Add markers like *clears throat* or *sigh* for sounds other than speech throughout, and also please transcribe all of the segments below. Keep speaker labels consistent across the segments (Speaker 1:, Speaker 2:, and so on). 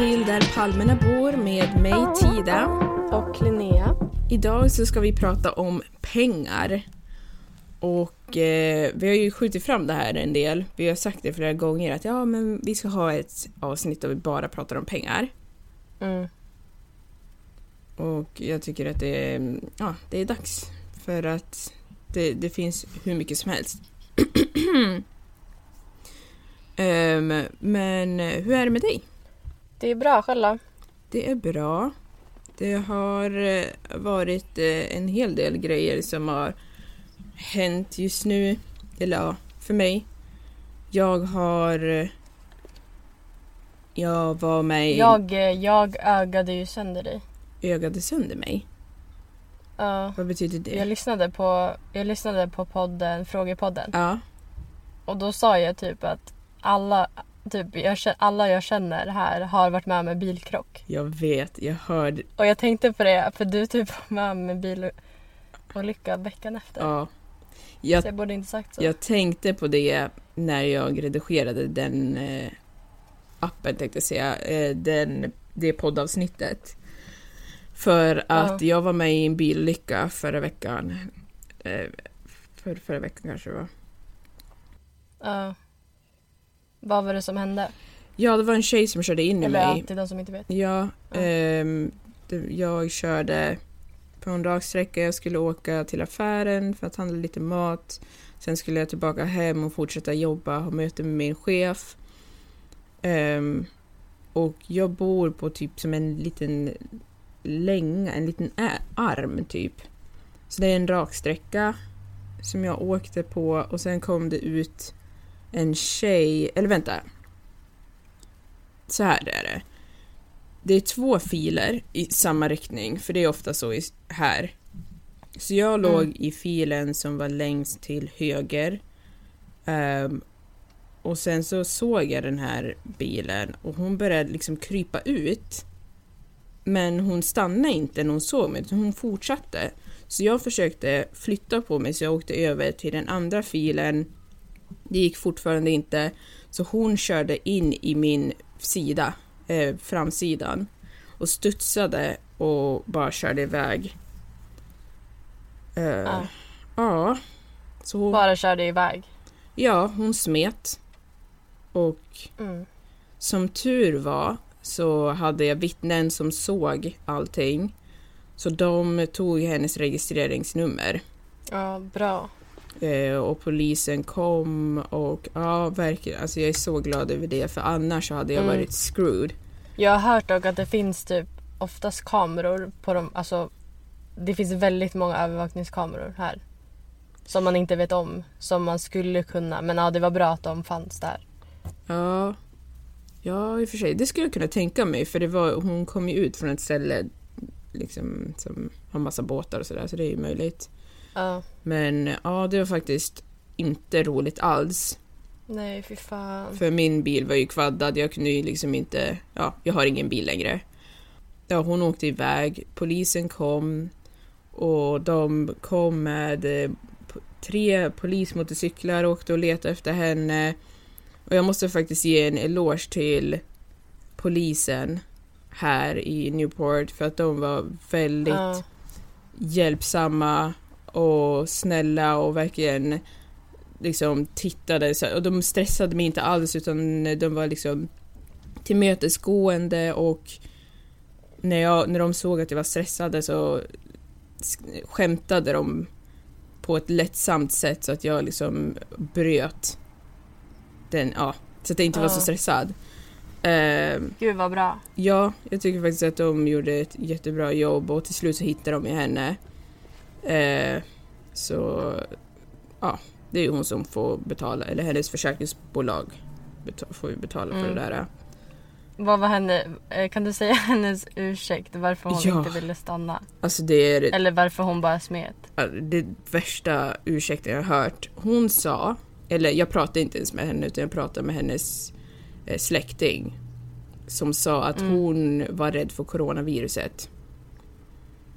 Speaker 1: till Där palmerna bor med mig Tida.
Speaker 2: Och Linnea.
Speaker 1: Idag så ska vi prata om pengar. Och eh, vi har ju skjutit fram det här en del. Vi har sagt det flera gånger att ja, men vi ska ha ett avsnitt där vi bara pratar om pengar.
Speaker 2: Mm.
Speaker 1: Och jag tycker att det är, ja, det är dags. För att det, det finns hur mycket som helst. *clears throat* Ehm, men hur är det med dig?
Speaker 2: Det är bra själv
Speaker 1: Det är bra. Det har eh, varit eh, en hel del grejer som har hänt just nu. Eller ja, för mig. Jag har... eh, Jag var med i...
Speaker 2: Jag, jag ögade ju sönder dig.
Speaker 1: Ögade sönder mig.
Speaker 2: Ja.
Speaker 1: Vad betyder det?
Speaker 2: Jag lyssnade på, jag lyssnade på podden, frågepodden.
Speaker 1: Ja.
Speaker 2: Och då sa jag typ att alla, typ, jag, alla jag känner här har varit med om en bilkrock.
Speaker 1: Jag vet, jag hörde.
Speaker 2: Och jag tänkte på det för du typ var med om en bilolycka veckan efter.
Speaker 1: Ja.
Speaker 2: Så
Speaker 1: Jag,
Speaker 2: jag borde inte sagt så.
Speaker 1: jag tänkte på det när jag redigerade den eh, appen, tänkte jag säga. Eh, den, det poddavsnittet. För att jag var med i en bilolycka förra veckan. Eh, för, förra veckan kanske det var.
Speaker 2: Ja. Vad var det som hände?
Speaker 1: Ja, det var en tjej som körde in i
Speaker 2: Eller
Speaker 1: mig.
Speaker 2: ja, till de som inte vet.
Speaker 1: Ja, ehm, det, jag körde på en raksträcka. Jag skulle åka till affären för att handla lite mat. Sen skulle jag tillbaka hem och fortsätta jobba och ha möte med min chef. Ehm, och jag bor på typ som en liten länga, en liten ä- arm typ. Så det är en raksträcka som jag åkte på och sen kom det ut en tjej, eller vänta. Så här är det. Det är två filer i samma riktning, för det är ofta så i, här. Så jag
Speaker 2: Mm.
Speaker 1: låg i filen som var längst till höger. Ehm, och sen så såg jag den här bilen och hon började liksom krypa ut. Men hon stannade inte när hon såg mig, utan hon fortsatte. Så jag försökte flytta på mig så jag åkte över till den andra filen. Det gick fortfarande inte. Så hon körde in i min sida, eh, framsidan och studsade och bara körde iväg. Eh,
Speaker 2: Ja.
Speaker 1: ja. Så hon,
Speaker 2: Bara körde iväg.
Speaker 1: ja, hon smet. Och
Speaker 2: Mm.
Speaker 1: som tur var så hade jag vittnen som såg allting. Så de tog hennes registreringsnummer.
Speaker 2: Ja, bra.
Speaker 1: Eh, och polisen kom och ja, verkligen. Alltså jag är så glad över det för annars så hade jag
Speaker 2: Mm.
Speaker 1: varit screwed.
Speaker 2: Jag har hört dock att det finns typ oftast kameror på de, alltså det finns väldigt många övervakningskameror här. Som man inte vet om, som man skulle kunna. Men ja, det var bra att de fanns där.
Speaker 1: Ja, ja i och för sig. Det skulle jag kunna tänka mig för det var, hon kom ju ut från ett ställe liksom, som har massa båtar och sådär så det är ju möjligt.
Speaker 2: Ja.
Speaker 1: Men ja, det var faktiskt inte roligt alls.
Speaker 2: Nej, fy fan.
Speaker 1: För min bil var ju kvaddad, jag kunde ju liksom inte, ja, jag har ingen bil längre. Ja, hon åkte iväg, polisen kom och de kom med eh, tre polismotorcyklar och åkte och letade efter henne. Och jag måste faktiskt ge en eloge till polisen här i Newport för att de var väldigt
Speaker 2: Ja.
Speaker 1: hjälpsamma och snälla och verkligen liksom tittade så, och de stressade mig inte alls utan de var liksom tillmötesgående och när, jag, när de såg att jag var stressade så sk- skämtade de på ett lättsamt sätt så att jag liksom bröt den, ja, så att jag inte var så stressad. Ehm,
Speaker 2: Gud vad bra.
Speaker 1: Ja, jag tycker faktiskt att de gjorde ett jättebra jobb och till slut så hittade de ju henne. Eh, så ja, det är ju hon som får betala, eller hennes försäkringsbolag beta- får ju betala för
Speaker 2: Mm.
Speaker 1: det där.
Speaker 2: Vad var henne, eh, kan du säga *laughs* hennes ursäkt varför hon
Speaker 1: Ja.
Speaker 2: inte ville stanna?
Speaker 1: Alltså det är
Speaker 2: Eller varför hon bara smet?
Speaker 1: det värsta ursäkten jag har hört. Hon sa, eller jag pratade inte ens med henne utan jag pratade med hennes eh, släkting som sa att
Speaker 2: Mm.
Speaker 1: hon var rädd för coronaviruset.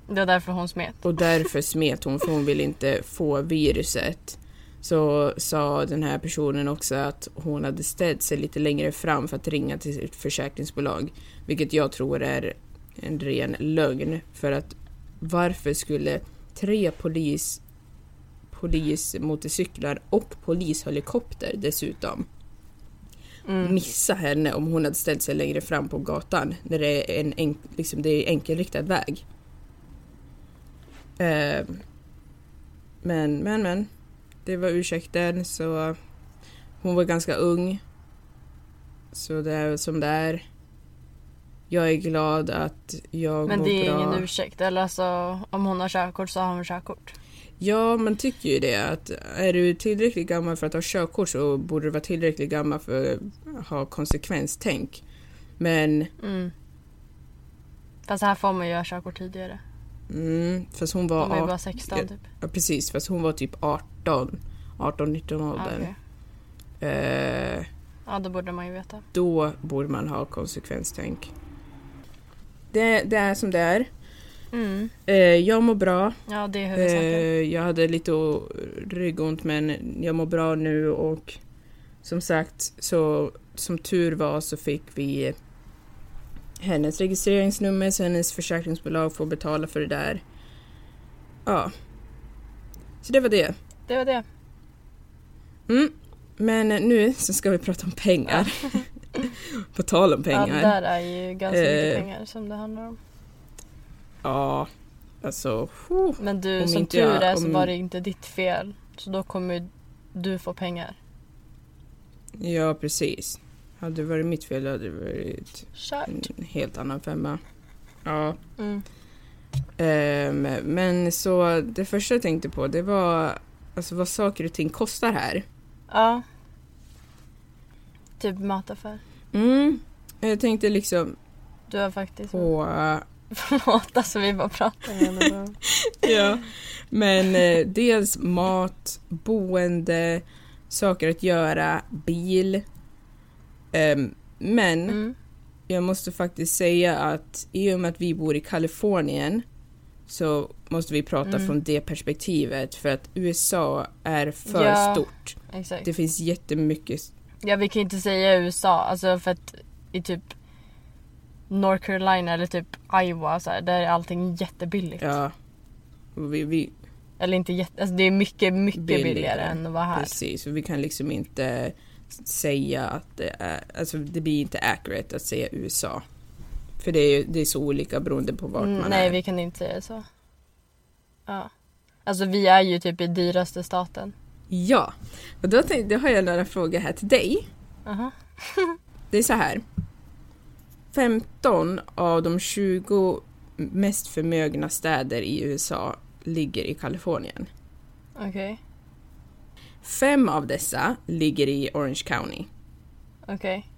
Speaker 2: Det var därför hon smet.
Speaker 1: Och därför smet hon för hon ville inte få viruset. så sa den här personen också att hon hade ställt sig lite längre fram för att ringa till sitt försäkringsbolag. Vilket jag tror är en ren lögn. För att varför skulle tre polis, polismotorcyklar och polishelikopter dessutom
Speaker 2: Mm.
Speaker 1: missa henne om hon hade ställt sig längre fram på gatan när det är en enk, liksom det är enkelriktad väg. Eh, men, men, men. Det var ursäkten så hon var ganska ung. Så det är som det är. Jag är glad att jag
Speaker 2: Men
Speaker 1: mår
Speaker 2: det är
Speaker 1: bra.
Speaker 2: ingen ursäkt. Eller alltså, om hon har körkort så har hon körkort.
Speaker 1: Ja, man tycker ju det att är du tillräckligt gammal för att ha körkort så borde du vara tillräckligt gammal för att ha konsekvenstänk. Men
Speaker 2: Mm. Fast här får man ju ha körkort tidigare.
Speaker 1: Mm, fast hon var
Speaker 2: ju
Speaker 1: 18,
Speaker 2: bara 16 typ.
Speaker 1: ja, precis, fast hon var typ 18, 18-19
Speaker 2: Ja,
Speaker 1: åldern.
Speaker 2: okej.
Speaker 1: Eh,
Speaker 2: ja, då borde man ju veta.
Speaker 1: då borde man ha konsekvenstänk. Det, det är som det är.
Speaker 2: Mm.
Speaker 1: Eh, jag mår bra.
Speaker 2: Ja, det är
Speaker 1: Eh, jag hade lite ryggont men jag mår bra nu och som sagt så som tur var så fick vi hennes registreringsnummer så hennes försäkringsbolag får betala för det där. Ja. Så det var det.
Speaker 2: Det var det.
Speaker 1: Mm. Men nu så ska vi prata om pengar. *laughs* På tal om
Speaker 2: Ja, det
Speaker 1: pengar.
Speaker 2: där är ju ganska mycket
Speaker 1: Eh.
Speaker 2: pengar som det handlar om.
Speaker 1: Ja, alltså. huh.
Speaker 2: Men du,
Speaker 1: om
Speaker 2: som tur
Speaker 1: jag-
Speaker 2: är så
Speaker 1: om-
Speaker 2: var det inte ditt fel. Så då kommer du få pengar.
Speaker 1: Ja, precis. Hade det varit mitt fel hade det varit
Speaker 2: Kört.
Speaker 1: en helt annan femma. Ja.
Speaker 2: Mm.
Speaker 1: Ehm, men så det första jag tänkte på det var alltså vad saker och ting kostar här.
Speaker 2: Ja. Typ mataffär.
Speaker 1: Mm. Jag tänkte liksom
Speaker 2: Du har faktiskt...
Speaker 1: på... *laughs*
Speaker 2: Förlåt, alltså vi bara pratar bara... *laughs*
Speaker 1: ja. Men eh, dels mat, boende, saker att göra, bil. Ehm, men
Speaker 2: Mm.
Speaker 1: jag måste faktiskt säga att i och med att vi bor i Kalifornien så måste vi prata
Speaker 2: Mm.
Speaker 1: från det perspektivet för att USA är för
Speaker 2: Ja.
Speaker 1: stort.
Speaker 2: Exakt.
Speaker 1: Det finns jättemycket
Speaker 2: Ja, vi kan inte säga USA. Alltså för att i typ North Carolina eller typ Iowa så här, där är allting jättebilligt.
Speaker 1: Ja. Vi, vi,
Speaker 2: Eller inte jätte... Alltså det är mycket, mycket
Speaker 1: Billigare.
Speaker 2: billigare än att vara här.
Speaker 1: precis, och vi kan liksom inte säga att det är, alltså det blir inte accurate att säga USA. För det är, det är så olika beroende på vart
Speaker 2: Mm,
Speaker 1: man
Speaker 2: nej,
Speaker 1: är.
Speaker 2: vi kan inte säga så. Ja. Alltså vi är ju typ i dyraste staten.
Speaker 1: Ja, och då, tänkte, då har jag några frågor här till dig.
Speaker 2: Aha. *laughs*
Speaker 1: Det är så här. 15 av de 20 mest förmögna städer i USA ligger i Kalifornien.
Speaker 2: Okej.
Speaker 1: Fem av dessa ligger i Orange County.
Speaker 2: Okej.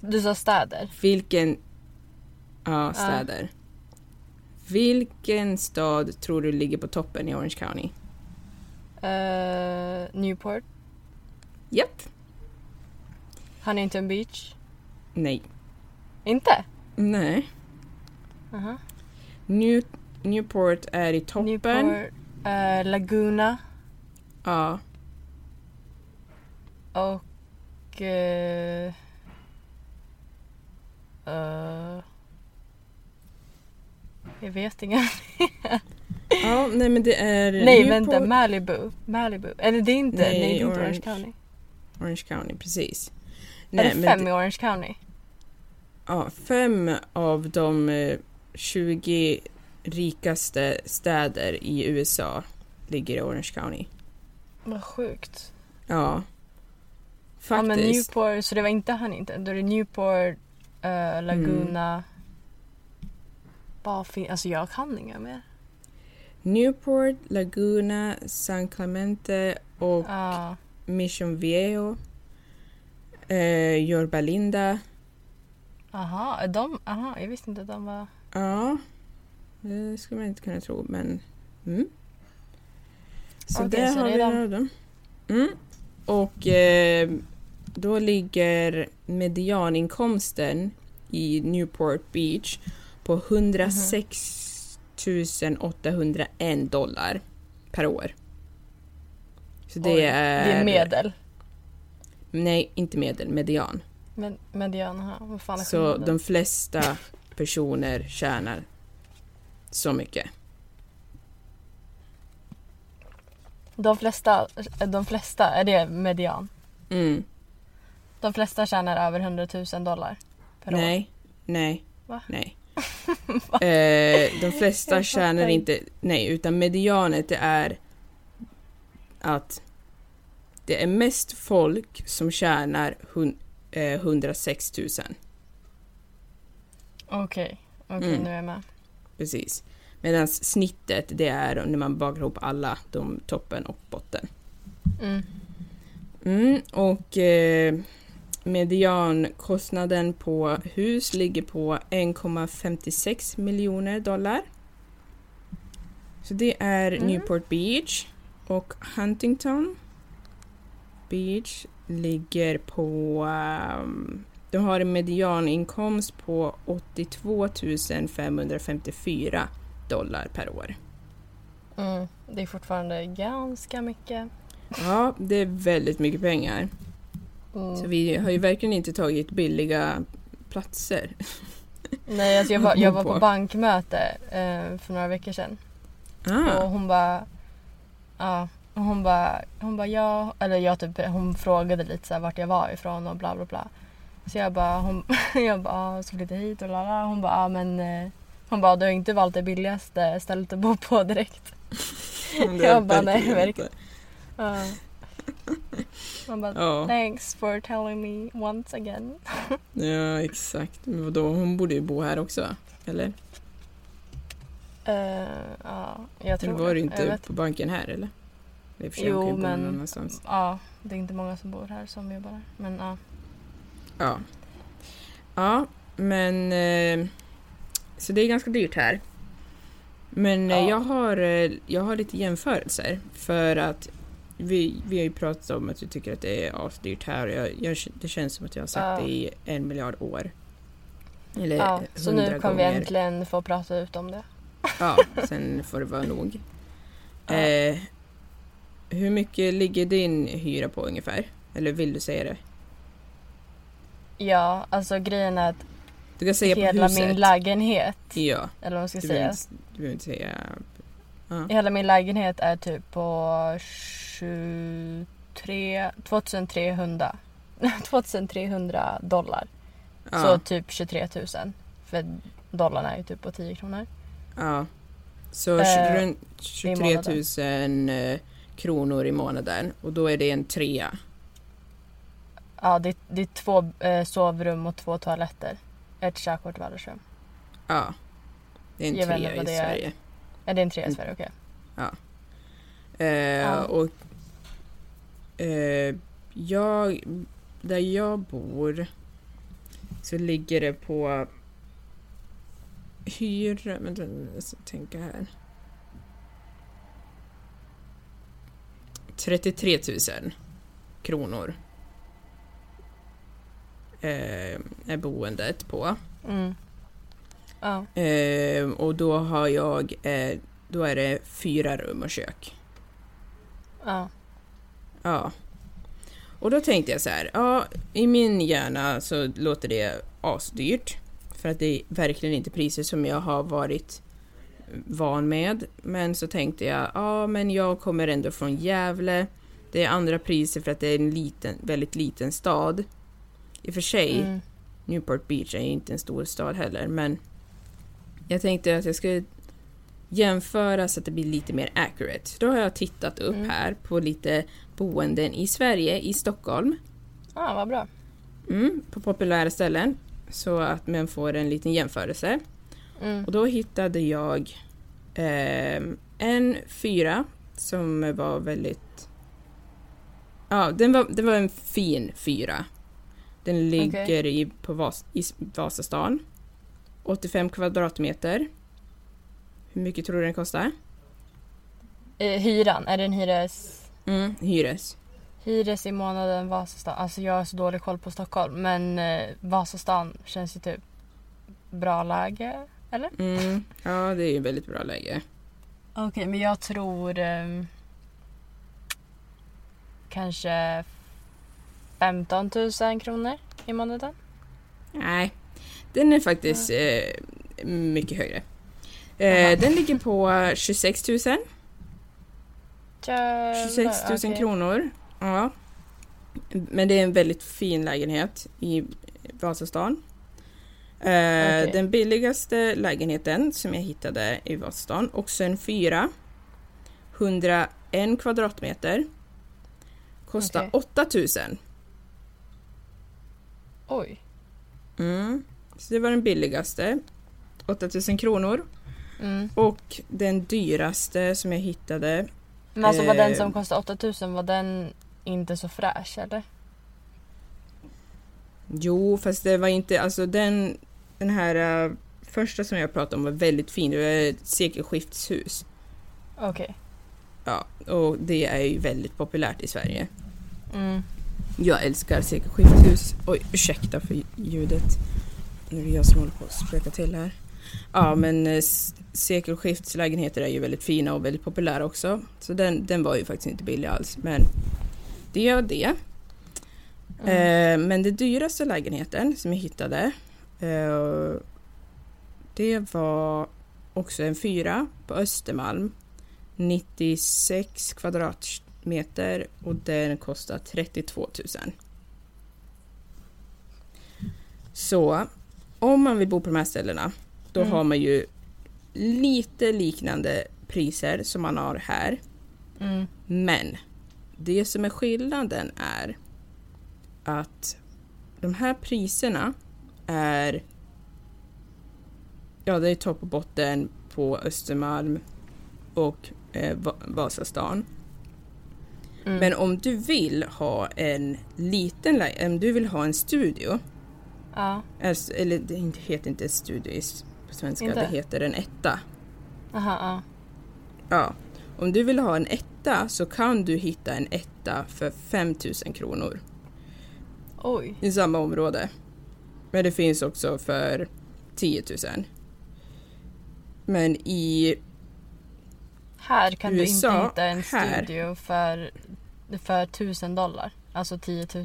Speaker 2: Du sa städer.
Speaker 1: Vilken... Ja, städer. Vilken stad tror du ligger på toppen i Orange County?
Speaker 2: Uh, Newport.
Speaker 1: Japp.
Speaker 2: Huntington Beach.
Speaker 1: Nej.
Speaker 2: Inte?
Speaker 1: Nej.
Speaker 2: Aha.
Speaker 1: New, Newport är i toppen.
Speaker 2: Newport. eh, Laguna.
Speaker 1: Ja.
Speaker 2: Och... eh, eh, jag vet inga. *laughs*
Speaker 1: ja. Nej, men det är...
Speaker 2: Nej
Speaker 1: Newport,
Speaker 2: vänta, Malibu. Malibu. Eller det är inte,
Speaker 1: Nej,
Speaker 2: nej, det är inte
Speaker 1: Orange.
Speaker 2: County.
Speaker 1: Orange County, precis.
Speaker 2: är det
Speaker 1: men
Speaker 2: fem i Orange County?
Speaker 1: Ja, fem av de eh, 20 rikaste städer i USA ligger i Orange County.
Speaker 2: Vad sjukt.
Speaker 1: Ja.
Speaker 2: Ja men
Speaker 1: Faktiskt.
Speaker 2: Newport, så det var inte Huntington. Då är det Newport, eh, Laguna. Bara fin- alltså jag kan inga mer.
Speaker 1: Newport, Laguna, San Clemente och
Speaker 2: Ja.
Speaker 1: Mission Viejo. Eh, Yorba Linda.
Speaker 2: Aha, de, aha, jag visste inte att de var...
Speaker 1: Ja, det skulle man inte kunna tro, men... Mm. Så
Speaker 2: Okej,
Speaker 1: där
Speaker 2: så
Speaker 1: har
Speaker 2: det
Speaker 1: vi några av dem. Mm. Och eh, då ligger medianinkomsten i Newport Beach på 106 801 dollar per år. Så det
Speaker 2: Oj,
Speaker 1: är...
Speaker 2: Det är medel.
Speaker 1: Nej, inte medel, median.
Speaker 2: Men, median, aha, vad fan är
Speaker 1: Så de flesta personer tjänar så mycket.
Speaker 2: De flesta, de flesta, är det median?
Speaker 1: Mm.
Speaker 2: De flesta tjänar över 100 000 dollar per år.
Speaker 1: Nej, nej,
Speaker 2: Va?
Speaker 1: nej. *laughs* eh, de flesta *laughs* tjänar inte, nej, utan medianet det är att det är mest folk som tjänar hun, eh, 106 000.
Speaker 2: Okej, okej
Speaker 1: Mm.
Speaker 2: nu är jag med.
Speaker 1: Precis. Medan snittet det är när man bakar ihop alla, de toppen och botten.
Speaker 2: Mm.
Speaker 1: Mm, och eh, mediankostnaden på hus ligger på 1,56 miljoner dollar. Så det är
Speaker 2: Mm.
Speaker 1: Newport Beach och Huntington Beach ligger på... ehm, de har en medianinkomst på 82 554 dollar per år.
Speaker 2: Mm. Det är fortfarande ganska mycket.
Speaker 1: Ja, det är väldigt mycket pengar.
Speaker 2: Mm.
Speaker 1: Så vi har ju verkligen inte tagit billiga platser.
Speaker 2: Nej, alltså jag, var, *laughs* jag var
Speaker 1: På.
Speaker 2: bankmöte eh, för några veckor sedan. Och
Speaker 1: Ah,
Speaker 2: hon bara... Ja, och hon bara, hon bara ja, eller jag typ, hon frågade lite så här vart jag var ifrån och bla bla bla. Så jag bara, hon, *laughs* jag bara, ah, ska flytta hit och lala. Hon bara, ah, men eh, hon bara, du har inte valt det billigaste stället att bo på direkt. *laughs* jag bara, nej,
Speaker 1: verkligen.
Speaker 2: Ja. Man bara,
Speaker 1: Ja,
Speaker 2: thanks for telling me once again. *laughs*
Speaker 1: ja, exakt. Men vadå, hon borde ju bo här också, eller?
Speaker 2: Eh, ja, jag tror
Speaker 1: Eller var
Speaker 2: det.
Speaker 1: du inte på banken här, eller? För sig,
Speaker 2: Jo, men-. Ja, det är inte många som bor här som jobbar här. Men ja.
Speaker 1: Ja. Ja, men... Eh, så det är ganska dyrt här. Men eh,
Speaker 2: Ja.
Speaker 1: jag, har, eh, jag har lite jämförelser. För att vi, vi har ju pratat om att vi tycker att det är asdyrt här. Och jag, jag, det känns som att jag har sagt
Speaker 2: Ja.
Speaker 1: det i en miljard år. Eller
Speaker 2: ja så nu kommer vi äntligen få prata ut om det.
Speaker 1: Ja, sen får det vara nog. *laughs*
Speaker 2: Ja.
Speaker 1: Eh, hur mycket ligger din hyra på ungefär? Eller vill du säga det?
Speaker 2: Ja, alltså grejen är att
Speaker 1: Du kan säga
Speaker 2: hela min lägenhet,
Speaker 1: Ja,
Speaker 2: eller vad man ska
Speaker 1: du
Speaker 2: säga.
Speaker 1: inte, du inte säga... Ja.
Speaker 2: Hela min lägenhet är typ på 23, 2300. 2300 dollar.
Speaker 1: Ja,
Speaker 2: Så typ 23 000. För dollarn är ju typ på 10 kronor.
Speaker 1: ja. Så
Speaker 2: Eh,
Speaker 1: runt 23
Speaker 2: månaden.
Speaker 1: 000 eh, kronor i månaden och då är det en trea.
Speaker 2: Ja, det, det är två eh, sovrum och två toaletter. Ett kök och ett vardagsrum.
Speaker 1: Ja. Det är en trea i
Speaker 2: är.
Speaker 1: Sverige.
Speaker 2: Är det en trea i. Sverige? Okej.
Speaker 1: Eh, Och eh, jag, där jag bor så ligger det på hyra, vänta jag ska tänka här. 33 000 kronor eh, är boendet på.
Speaker 2: Mm. Ja.
Speaker 1: Eh, och då har jag, eh, då är det fyra rum och kök.
Speaker 2: Ja.
Speaker 1: Ja. Och då tänkte jag så här, ja, i min hjärna så låter det asdyrt. För att det är verkligen inte priser som jag har varit van med. Men så tänkte jag, ja men jag kommer ändå från Gävle. Det är andra priser för att det är en liten, väldigt liten stad. I och för sig,
Speaker 2: Mm.
Speaker 1: Newport Beach är inte en stor stad heller, men jag tänkte att jag skulle jämföra så att det blir lite mer accurate. Då har jag tittat upp
Speaker 2: Mm.
Speaker 1: här på lite boenden i Sverige, i Stockholm,
Speaker 2: Ja, vad bra.
Speaker 1: mm, på populära ställen, så att man får en liten jämförelse.
Speaker 2: Mm.
Speaker 1: Och då hittade jag ehm, en fyra som var väldigt... Ja, den var, det var en fin fyra. Den ligger i, på Vas, i Vasastan. 85 kvadratmeter. Hur mycket tror du den kostar?
Speaker 2: Eh, hyran, är det en hyres...
Speaker 1: Mm, hyres.
Speaker 2: Hyres i månaden Vasastan. Alltså jag har så dålig koll på Stockholm men eh, Vasastan känns ju typ bra läge. Eller?
Speaker 1: Mm, ja, det är ju väldigt bra läge.
Speaker 2: Okej men jag tror... ehm, kanske 15 000 kronor i månaden.
Speaker 1: Nej, den är faktiskt eh, mycket högre. Eh, den ligger på 26 000. 26 000
Speaker 2: okej.
Speaker 1: kronor. Ja. Men det är en väldigt fin lägenhet i Vasastan. Eh,
Speaker 2: Okej.
Speaker 1: Den billigaste lägenheten som jag hittade i Vasastan, också en fyra. 101 kvadratmeter. Kostar
Speaker 2: Okej.
Speaker 1: 8 000.
Speaker 2: Oj.
Speaker 1: Mm. Så det var den billigaste. 8 000 kronor.
Speaker 2: Mm.
Speaker 1: Och den dyraste som jag hittade.
Speaker 2: Men alltså var den
Speaker 1: Eh.
Speaker 2: som kostade 8000 var den inte så fräsch eller?
Speaker 1: Jo, fast det var inte, alltså den, den här äh, första som jag pratade om var väldigt fin. Det var ett sekelskiftshus.
Speaker 2: Okej.
Speaker 1: Ja, och det är ju väldigt populärt i Sverige.
Speaker 2: Mm.
Speaker 1: Jag älskar sekelskiftshus. Oj, ursäkta för ljudet. Nu är det jag som håller på att spöka till här. Ja, men eh, s- sekelskiftslägenheter är ju väldigt fina och väldigt populära också. Så den, den var ju faktiskt inte billig alls, men det gör det.
Speaker 2: Mm.
Speaker 1: Eh, men den dyraste lägenheten som jag hittade, eh, det var också en fyra på Östermalm. 96 kvadratmeter och den kostar 32 000. Så om man vill bo på de här ställena, då
Speaker 2: Mm.
Speaker 1: har man ju lite liknande priser som man har här.
Speaker 2: Mm.
Speaker 1: Men det som är skillnaden är att de här priserna är Ja, det är topp och botten på Östermalm och eh, Va- Vasastan.
Speaker 2: Mm.
Speaker 1: Men om du vill ha en liten om du vill ha en studio,
Speaker 2: Ja.
Speaker 1: alltså, eller det inte- heter inte studio på svenska,
Speaker 2: Inte?
Speaker 1: det heter en etta.
Speaker 2: Aha, ja.
Speaker 1: Ja, om du vill ha en etta så kan du hitta en etta för 5000 kronor
Speaker 2: Oj.
Speaker 1: i samma område. Men det finns också för 10 000. Men i,
Speaker 2: Här kan du
Speaker 1: USA,
Speaker 2: inte hitta en
Speaker 1: här.
Speaker 2: studio för, för 1000 dollar. Alltså 10 000.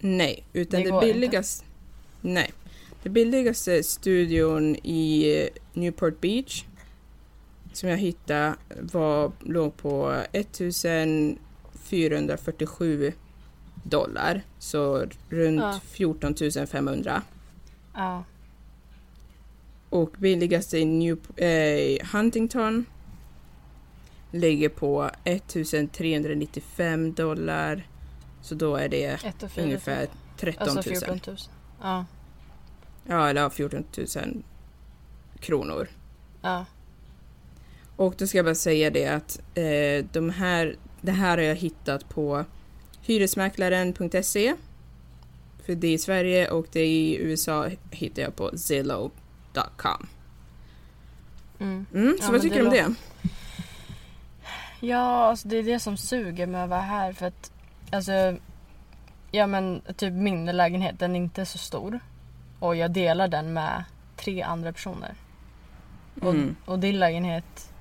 Speaker 1: nej, utan
Speaker 2: Det
Speaker 1: det, billigaste, nej. Det billigaste studion i Newport Beach som jag hittade var, låg på 1447 dollar, så runt
Speaker 2: Ja.
Speaker 1: 14 500.
Speaker 2: Ja.
Speaker 1: Och billigaste i New, eh, Huntington ligger på 1395 dollar. Så då är det
Speaker 2: 1 och 4
Speaker 1: ungefär 13 000.
Speaker 2: Alltså 14 000. Ja.
Speaker 1: Ja, eller ja, 14 000 kronor.
Speaker 2: Ja.
Speaker 1: Och då ska jag bara säga det att eh, de här, det här har jag hittat på hyresmäklaren.se. För det är i Sverige och det är i USA hittar jag på zillow.com.
Speaker 2: Mm.
Speaker 1: Mm, så
Speaker 2: Ja,
Speaker 1: vad tycker du om det?
Speaker 2: Ja, alltså det är det som suger med att vara här för att alltså ja men typ min lägenhet den är inte så stor och jag delar den med tre andra personer. Och,
Speaker 1: Mm.
Speaker 2: och din lägenhet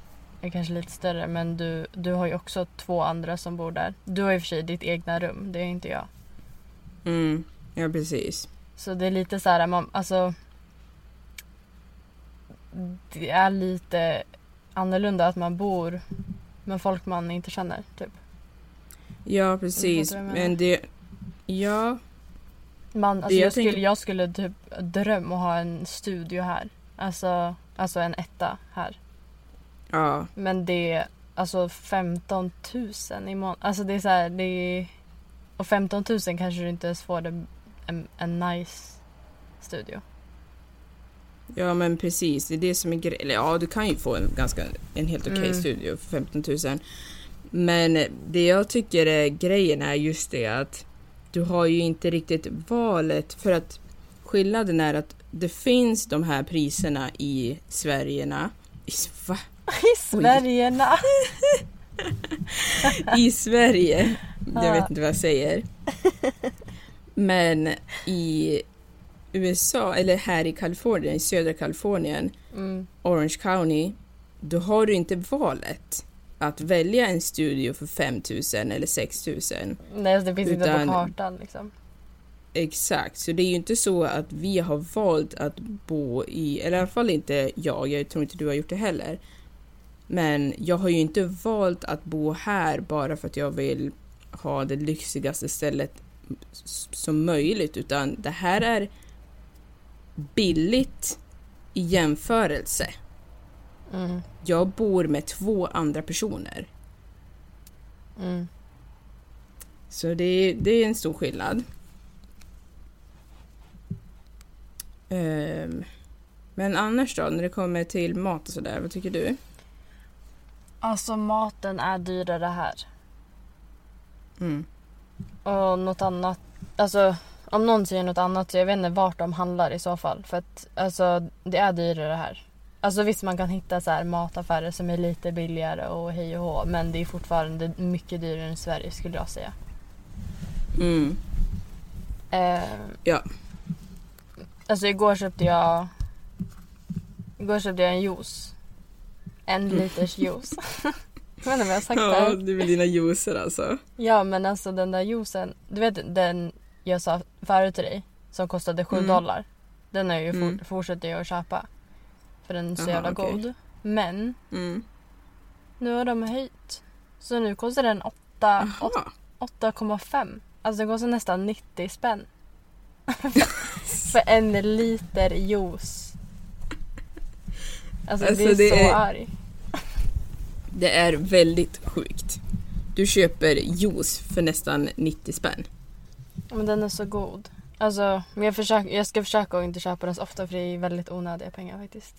Speaker 2: är kanske lite större men du, du har ju också två andra som bor där. Du har i och för sig ditt egna rum, det är inte jag.
Speaker 1: Mm, ja precis.
Speaker 2: Så det är lite så här, man, alltså det är lite annorlunda att man bor med folk man inte känner typ.
Speaker 1: Ja precis, men det... Ja,
Speaker 2: Man, alltså
Speaker 1: jag
Speaker 2: jag, skulle,
Speaker 1: tänker-
Speaker 2: jag skulle typ drömma att ha en studio här. Alltså, alltså en etta här.
Speaker 1: ja,
Speaker 2: Men det är alltså 15 000 i månaden. Alltså det är så här, det är... Och 15 000 kanske du inte ens får det, en, en nice studio.
Speaker 1: ja men precis. Det är det som är grejen. Eller ja, du kan ju få en ganska, en helt okej
Speaker 2: Mm.
Speaker 1: studio för 15 000. Men det jag tycker är grejen är just det att du har ju inte riktigt valet för att skillnaden är att det finns de här priserna i Sverige. I, va?
Speaker 2: I Sverige! na. *laughs*
Speaker 1: I Sverige. Jag
Speaker 2: Ja.
Speaker 1: vet inte vad jag säger. Men i USA, eller här i Kalifornien, i södra Kalifornien,
Speaker 2: Mm.
Speaker 1: Orange County, då har du inte valet. Att välja en studio för 5000 eller 6000.
Speaker 2: Nej, alltså, det finns inte
Speaker 1: Utan-
Speaker 2: på kartan liksom.
Speaker 1: Exakt, så det är ju inte så att vi har valt att bo i, eller i alla fall inte jag, jag tror inte du har gjort det heller. Men jag har ju inte valt att bo här bara för att jag vill ha det lyxigaste stället som möjligt, utan det här är billigt i jämförelse.
Speaker 2: Mm.
Speaker 1: Jag bor med två andra personer,
Speaker 2: Mm.
Speaker 1: så det, det är en stor skillnad. Ehm, men annars då, när det kommer till mat och sådär, vad tycker du?
Speaker 2: Alltså maten är dyrare här.
Speaker 1: Mm.
Speaker 2: Och något annat, alltså om någon säger något annat så jag vet inte vart de handlar i så fall. För att alltså det är dyrare här. Alltså visst man kan hitta så här mataffärer som är lite billigare och hej och hå. Men det är fortfarande mycket dyrare än i Sverige skulle jag säga.
Speaker 1: Mm.
Speaker 2: Eh,
Speaker 1: Ja.
Speaker 2: Alltså igår köpte jag Igår köpte jag en juice. En liters *laughs* juice. *laughs* jag vet inte om jag har sagt det
Speaker 1: Ja,
Speaker 2: här.
Speaker 1: det är väl dina juicer alltså.
Speaker 2: Ja men alltså den där juicen. Du vet den jag sa förut till dig. Som kostade 7
Speaker 1: Mm.
Speaker 2: dollar. Den har jag ju
Speaker 1: Mm.
Speaker 2: fortsätter jag att köpa. För den är så
Speaker 1: Jaha,
Speaker 2: jävla
Speaker 1: okej.
Speaker 2: god. Men
Speaker 1: Mm.
Speaker 2: nu har de höjt. Så nu kostar den 8
Speaker 1: Aha.
Speaker 2: 8,5. Alltså den kostar nästan 90 spänn. *laughs* för en liter juice. Alltså,
Speaker 1: Alltså,
Speaker 2: det är
Speaker 1: det
Speaker 2: så
Speaker 1: är-
Speaker 2: arg.
Speaker 1: Det är väldigt sjukt. Du köper juice för nästan 90 spänn.
Speaker 2: Men den är så god. Alltså, men jag, försöker, jag ska försöka att inte köpa den så ofta för det är väldigt onödiga pengar faktiskt.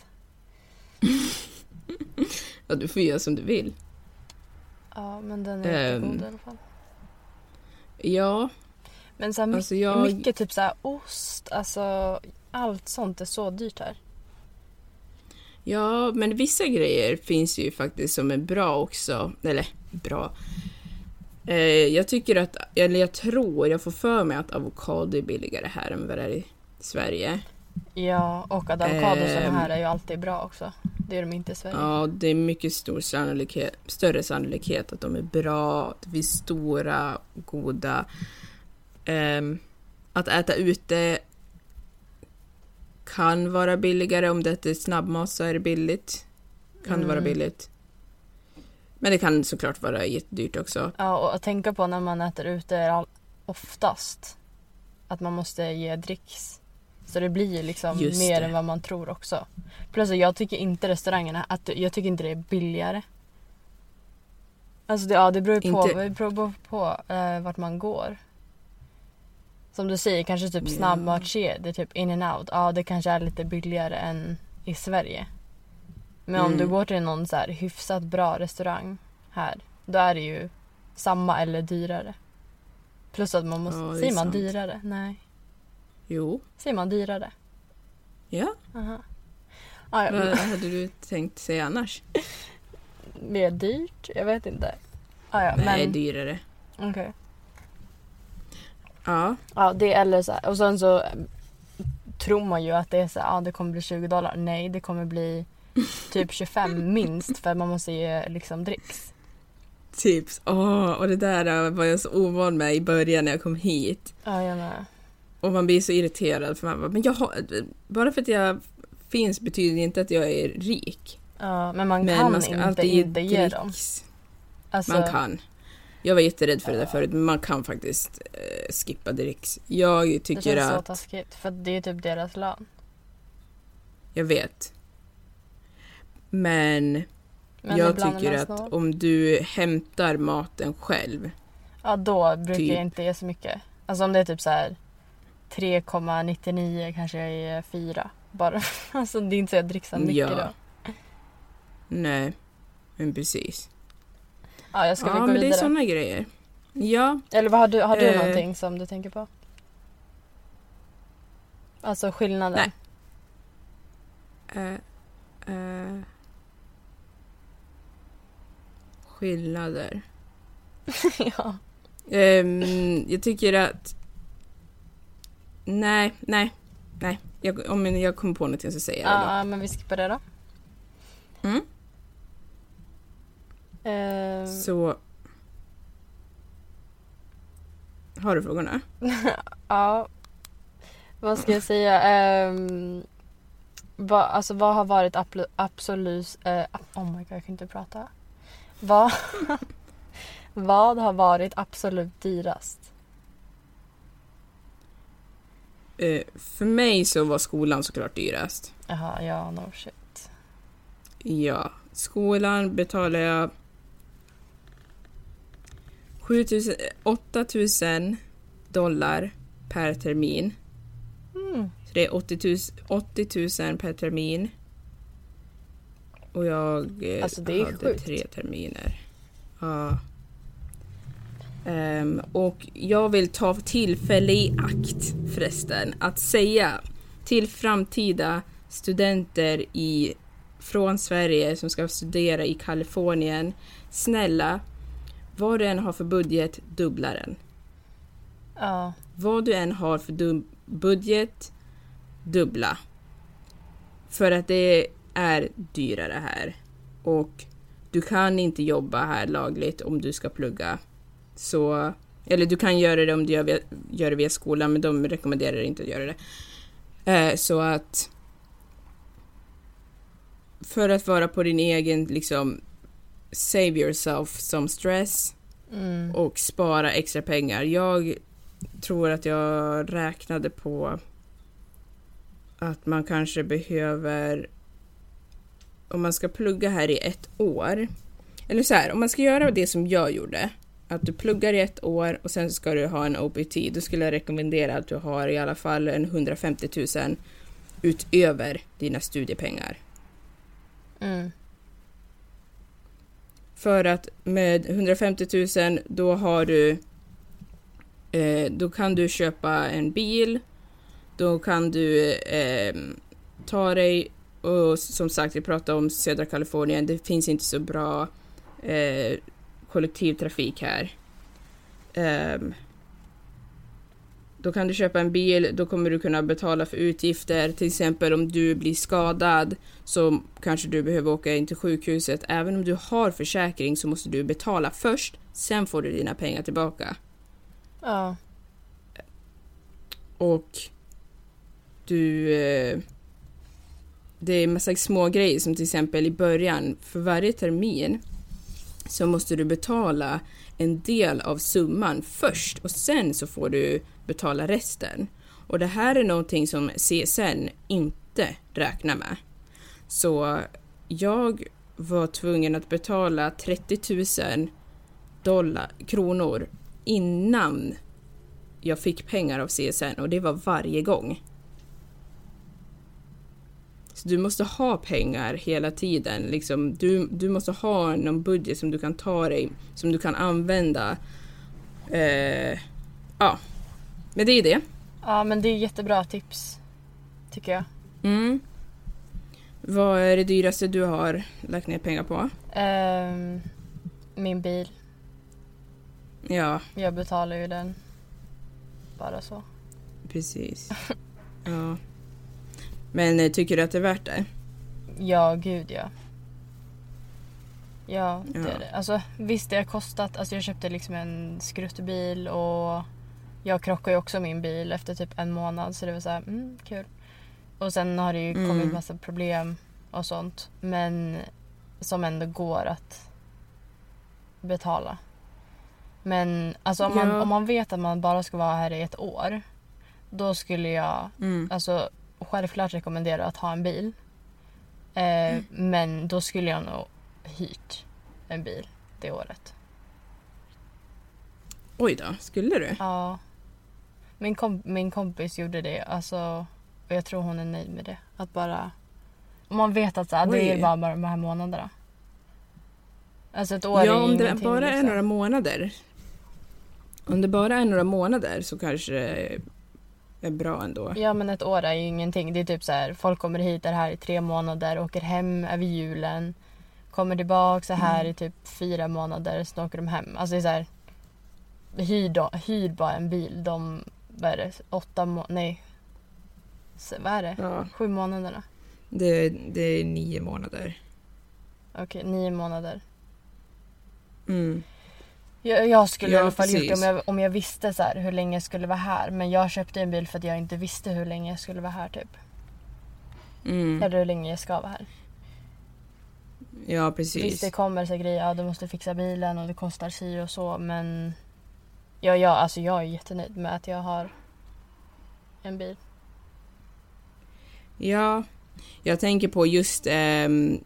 Speaker 1: Ja, du får göra som du vill.
Speaker 2: Ja, men den är
Speaker 1: Ehm.
Speaker 2: jättegod i alla fall.
Speaker 1: Ja,
Speaker 2: Men så här, mycket,
Speaker 1: alltså jag...
Speaker 2: mycket typ så här ost, alltså allt sånt är så dyrt här.
Speaker 1: Ja, men vissa grejer finns ju faktiskt som är bra också. Eller bra. Eh, jag tycker att, eller jag tror, jag får för mig att avokado är billigare här än vad det är i Sverige.
Speaker 2: Ja, och att avokadosarna
Speaker 1: Ehm.
Speaker 2: här är ju alltid bra också. Det är de inte i Sverige.
Speaker 1: Ja, det är mycket stor sannolikhet, större sannolikhet att de är bra. Det finns stora, goda. Ehm, att äta ute kan vara billigare. Om det är snabbmat så är det billigt. Kan det vara
Speaker 2: Mm.
Speaker 1: billigt. Men det kan såklart vara jättedyrt också.
Speaker 2: Ja, och att tänka på när man äter ute är all, oftast att man måste ge dricks. Så det blir ju liksom
Speaker 1: Just
Speaker 2: mer
Speaker 1: det.
Speaker 2: än vad man tror också. Plus jag tycker inte restaurangerna, att jag tycker inte det är billigare. Alltså det, ja, det beror ju på,
Speaker 1: Inte-
Speaker 2: det beror på, på eh, vart man går. Som du säger, kanske typ snabbmatskedjor, typ in and out. Ja, det kanske är lite billigare än i Sverige. Men om
Speaker 1: Mm.
Speaker 2: du går till någon så här hyfsat bra restaurang här, då är det ju samma eller dyrare. Plus att man måste...
Speaker 1: Ja,
Speaker 2: säger man
Speaker 1: sant.
Speaker 2: dyrare? Nej.
Speaker 1: Jo,
Speaker 2: Säger man dyrare?
Speaker 1: ja.
Speaker 2: Aha. Ah, ja,
Speaker 1: Vad hade du tänkt säga annars?
Speaker 2: mer dyrt? Jag vet inte. Ah, ja,
Speaker 1: Nej,
Speaker 2: men
Speaker 1: dyrare.
Speaker 2: okej.
Speaker 1: Ja,
Speaker 2: Ja, det eller så här. Och sen så tror man ju att det är så här, ja det kommer bli 20 dollar. Nej, det kommer bli typ 25 *laughs* minst för man måste ge liksom dricks.
Speaker 1: tips. Åh, och det där var jag så ovan med i början när jag kom hit.
Speaker 2: Ja, jag med.
Speaker 1: Och man blir så irriterad för man bara, men jag har, bara för att jag finns betyder inte att jag är rik.
Speaker 2: Ja, men man
Speaker 1: Men
Speaker 2: kan
Speaker 1: man ska
Speaker 2: inte
Speaker 1: alltid
Speaker 2: inte ge dem. Alltså,
Speaker 1: Man kan. Jag var jätterädd för det där förut, men man kan faktiskt eh, skippa dricks. Jag
Speaker 2: Det
Speaker 1: tycker
Speaker 2: känns så
Speaker 1: att,
Speaker 2: taskigt för att det är typ deras lön.
Speaker 1: jag vet. Men,
Speaker 2: Men
Speaker 1: jag tycker att
Speaker 2: snobb.
Speaker 1: om du hämtar maten själv,
Speaker 2: Ja, då brukar
Speaker 1: typ.
Speaker 2: jag inte ge så mycket. Alltså om det är typ så här 3,99 kanske jag ger 4. Bara. *laughs* Alltså det är inte så jag dricksar mycket
Speaker 1: Ja.
Speaker 2: då.
Speaker 1: nej, men precis.
Speaker 2: Ja, jag ska
Speaker 1: ja,
Speaker 2: gå
Speaker 1: men det är
Speaker 2: vidare?
Speaker 1: såna grejer. Ja,
Speaker 2: Eller vad har du, har du
Speaker 1: Eh.
Speaker 2: någonting som du tänker på? Alltså skillnaden?
Speaker 1: eh, eh, skillnader. *laughs*
Speaker 2: ja.
Speaker 1: Ehm, jag tycker att... Nej, nej, nej. Jag, om jag kommer på någonting så säger jag det då.
Speaker 2: ja, men vi skippar det då.
Speaker 1: Mm.
Speaker 2: Ehm,
Speaker 1: Så... Har du frågorna? *laughs*
Speaker 2: Ja. Vad ska jag säga? Ehm, vad, alltså vad har varit absolut... eh, oh my god, jag kan inte prata. Vad, *laughs* vad har varit absolut dyrast?
Speaker 1: Eh, för mig så var skolan såklart dyrast.
Speaker 2: Jaha, ja, no shit.
Speaker 1: Ja, skolan betalar jag 7000, 8000 dollar per termin.
Speaker 2: Mm.
Speaker 1: Så det är 80 000, 80 000 per termin. Och jag eh,
Speaker 2: Alltså,
Speaker 1: hade
Speaker 2: sjukt.
Speaker 1: tre terminer. Ja. Ehm, och jag vill ta tillfälle i akt förresten att säga till framtida studenter i, från Sverige som ska studera i Kalifornien. Snälla, vad du än har för budget, dubbla den.
Speaker 2: Ja,
Speaker 1: Vad du än har för dum- budget, dubbla. För att det är dyrare här. Och du kan inte jobba här lagligt om du ska plugga. Så, eller du kan göra det om du gör, via- gör det via skolan, men de rekommenderar inte att göra det. Eh, så att... För att vara på din egen, liksom, save yourself som stress
Speaker 2: mm.
Speaker 1: och spara extra pengar. Jag tror att jag räknade på att man kanske behöver om man ska plugga här i ett år. Eller så här, om man ska göra det som jag gjorde. Att du pluggar i ett år och sen ska du ha en OPT. Då skulle jag rekommendera att du har i alla fall en 150 000 utöver dina studiepengar.
Speaker 2: Mm.
Speaker 1: För att med 150 000 då har du eh, då kan du köpa en bil. Då kan du eh, ta dig och som sagt vi pratar om södra Kalifornien. Det finns inte så bra eh, kollektivtrafik här. Ehm, då kan du köpa en bil, då kommer du kunna betala för utgifter. Till exempel om du blir skadad så kanske du behöver åka in till sjukhuset. Även om du har försäkring så måste du betala först, sen får du dina pengar tillbaka.
Speaker 2: Ja.
Speaker 1: Och du... Eh, det är massa små grejer som till exempel i början, för varje termin så måste du betala en del av summan först och sen så får du betala resten. Och det här är någonting som CSN inte räknar med. Så jag var tvungen att betala 30 000 dollar, kronor innan jag fick pengar av CSN och det var varje gång. Du måste ha pengar hela tiden. Liksom, du, du måste ha någon budget som du kan ta dig, som du kan använda. Eh, ja, men det är det.
Speaker 2: ja, men det är jättebra tips. Tycker jag.
Speaker 1: Mm. Vad är det dyraste du har lagt ner pengar på?
Speaker 2: Ehm, min bil.
Speaker 1: Ja,
Speaker 2: Jag betalar ju den. Bara så.
Speaker 1: precis. Ja. Men eh, tycker du att det är värt det?
Speaker 2: Ja, gud ja. Ja, det
Speaker 1: Ja.
Speaker 2: är det. Alltså visst det har kostat. Alltså jag köpte liksom en skruttbil och jag krockade ju också min bil efter typ en månad så det var så här, mm, kul. Och sen har det ju
Speaker 1: Mm.
Speaker 2: kommit massa problem och sånt. Men som ändå går att betala. Men alltså om man,
Speaker 1: Ja.
Speaker 2: om man vet att man bara ska vara här i ett år. Då skulle jag
Speaker 1: Mm.
Speaker 2: alltså självklart rekommendera att ha en bil. Eh, Men då skulle jag nog hyrt en bil det året.
Speaker 1: Oj då, skulle du?
Speaker 2: Ja. Min, kom- min kompis gjorde det. Alltså, och jag tror hon är nöjd med det. Att bara... Man vet att så, här, det är bara, bara de här månaderna. Alltså ett år
Speaker 1: Ja,
Speaker 2: är
Speaker 1: om det bara är
Speaker 2: liksom.
Speaker 1: några månader. Om det bara är några månader så kanske är bra ändå.
Speaker 2: Ja men ett år är ju ingenting. Det är typ så här, folk kommer hit, är här i tre månader, åker hem över julen. Kommer tillbaka så här
Speaker 1: Mm.
Speaker 2: i typ fyra månader, sen åker de hem. Alltså det är så här, hyr, då, hyr bara en bil de, vad är det, åtta må- nej. Så, vad är det?
Speaker 1: Ja,
Speaker 2: Sju månaderna?
Speaker 1: det, det är nio månader.
Speaker 2: Okej, nio månader.
Speaker 1: Mm.
Speaker 2: Jag, jag skulle
Speaker 1: Ja,
Speaker 2: i alla fall gjort det
Speaker 1: precis.
Speaker 2: om jag, om jag visste så här, hur länge jag skulle vara här. Men jag köpte en bil för att jag inte visste hur länge jag skulle vara här typ.
Speaker 1: Mm.
Speaker 2: Eller hur länge jag ska vara här.
Speaker 1: Ja,
Speaker 2: Visst
Speaker 1: precis.
Speaker 2: det kommer så grejer, ja du måste fixa bilen och det kostar si och så men ja, ja, alltså jag är jättenöjd med att jag har en bil.
Speaker 1: Ja, jag tänker på just ehm,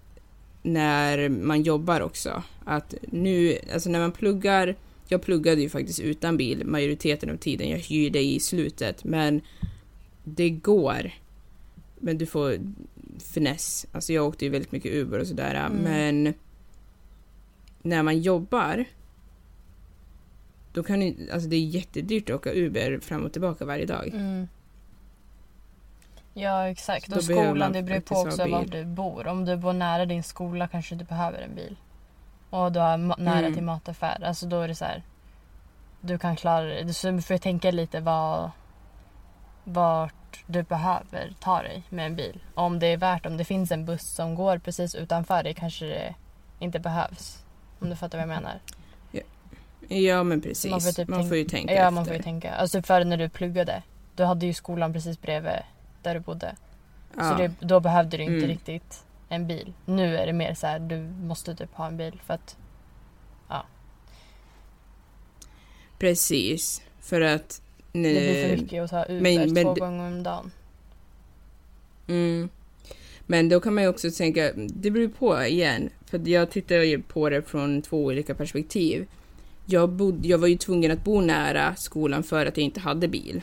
Speaker 1: när man jobbar också. Att nu, alltså när man pluggar, jag pluggade ju faktiskt utan bil majoriteten av tiden. Jag hyrde i slutet, men det går. Men du får finess. Alltså jag åkte ju väldigt mycket Uber och sådär,
Speaker 2: Mm.
Speaker 1: men när man jobbar då kan alltså det är jättedyrt att åka Uber fram och tillbaka varje dag.
Speaker 2: Mm. Ja exakt
Speaker 1: Så
Speaker 2: och skolan
Speaker 1: man
Speaker 2: det beror på också var du bor. Om du bor nära din skola kanske du behöver en bil. Och du har nära
Speaker 1: Mm.
Speaker 2: till mataffär. Alltså då är det så här. Du kan klara det. Så du får tänka lite vad vart du behöver ta dig med en bil. Om det är värt, om det finns en buss som går precis utanför dig kanske det inte behövs. Om du fattar vad jag menar.
Speaker 1: Ja men precis,
Speaker 2: Man
Speaker 1: man
Speaker 2: får
Speaker 1: får,
Speaker 2: typ
Speaker 1: ju tänka
Speaker 2: Ja,
Speaker 1: efter.
Speaker 2: man får ju tänka. Alltså typ förr när du pluggade. Du hade ju skolan precis bredvid där du bodde.
Speaker 1: ja.
Speaker 2: Så det, då behövde du inte
Speaker 1: Mm.
Speaker 2: riktigt en bil. Nu är det mer så här, du måste typ ha en bil för att...
Speaker 1: Precis, för att...
Speaker 2: Det blir för mycket att ta Uber
Speaker 1: men- men
Speaker 2: två gånger om dagen.
Speaker 1: Mm. Men då kan man ju också tänka, det beror på igen, för jag tittar ju på det från två olika perspektiv. Jag, bod, jag var ju tvungen att bo nära skolan för att jag inte hade bil.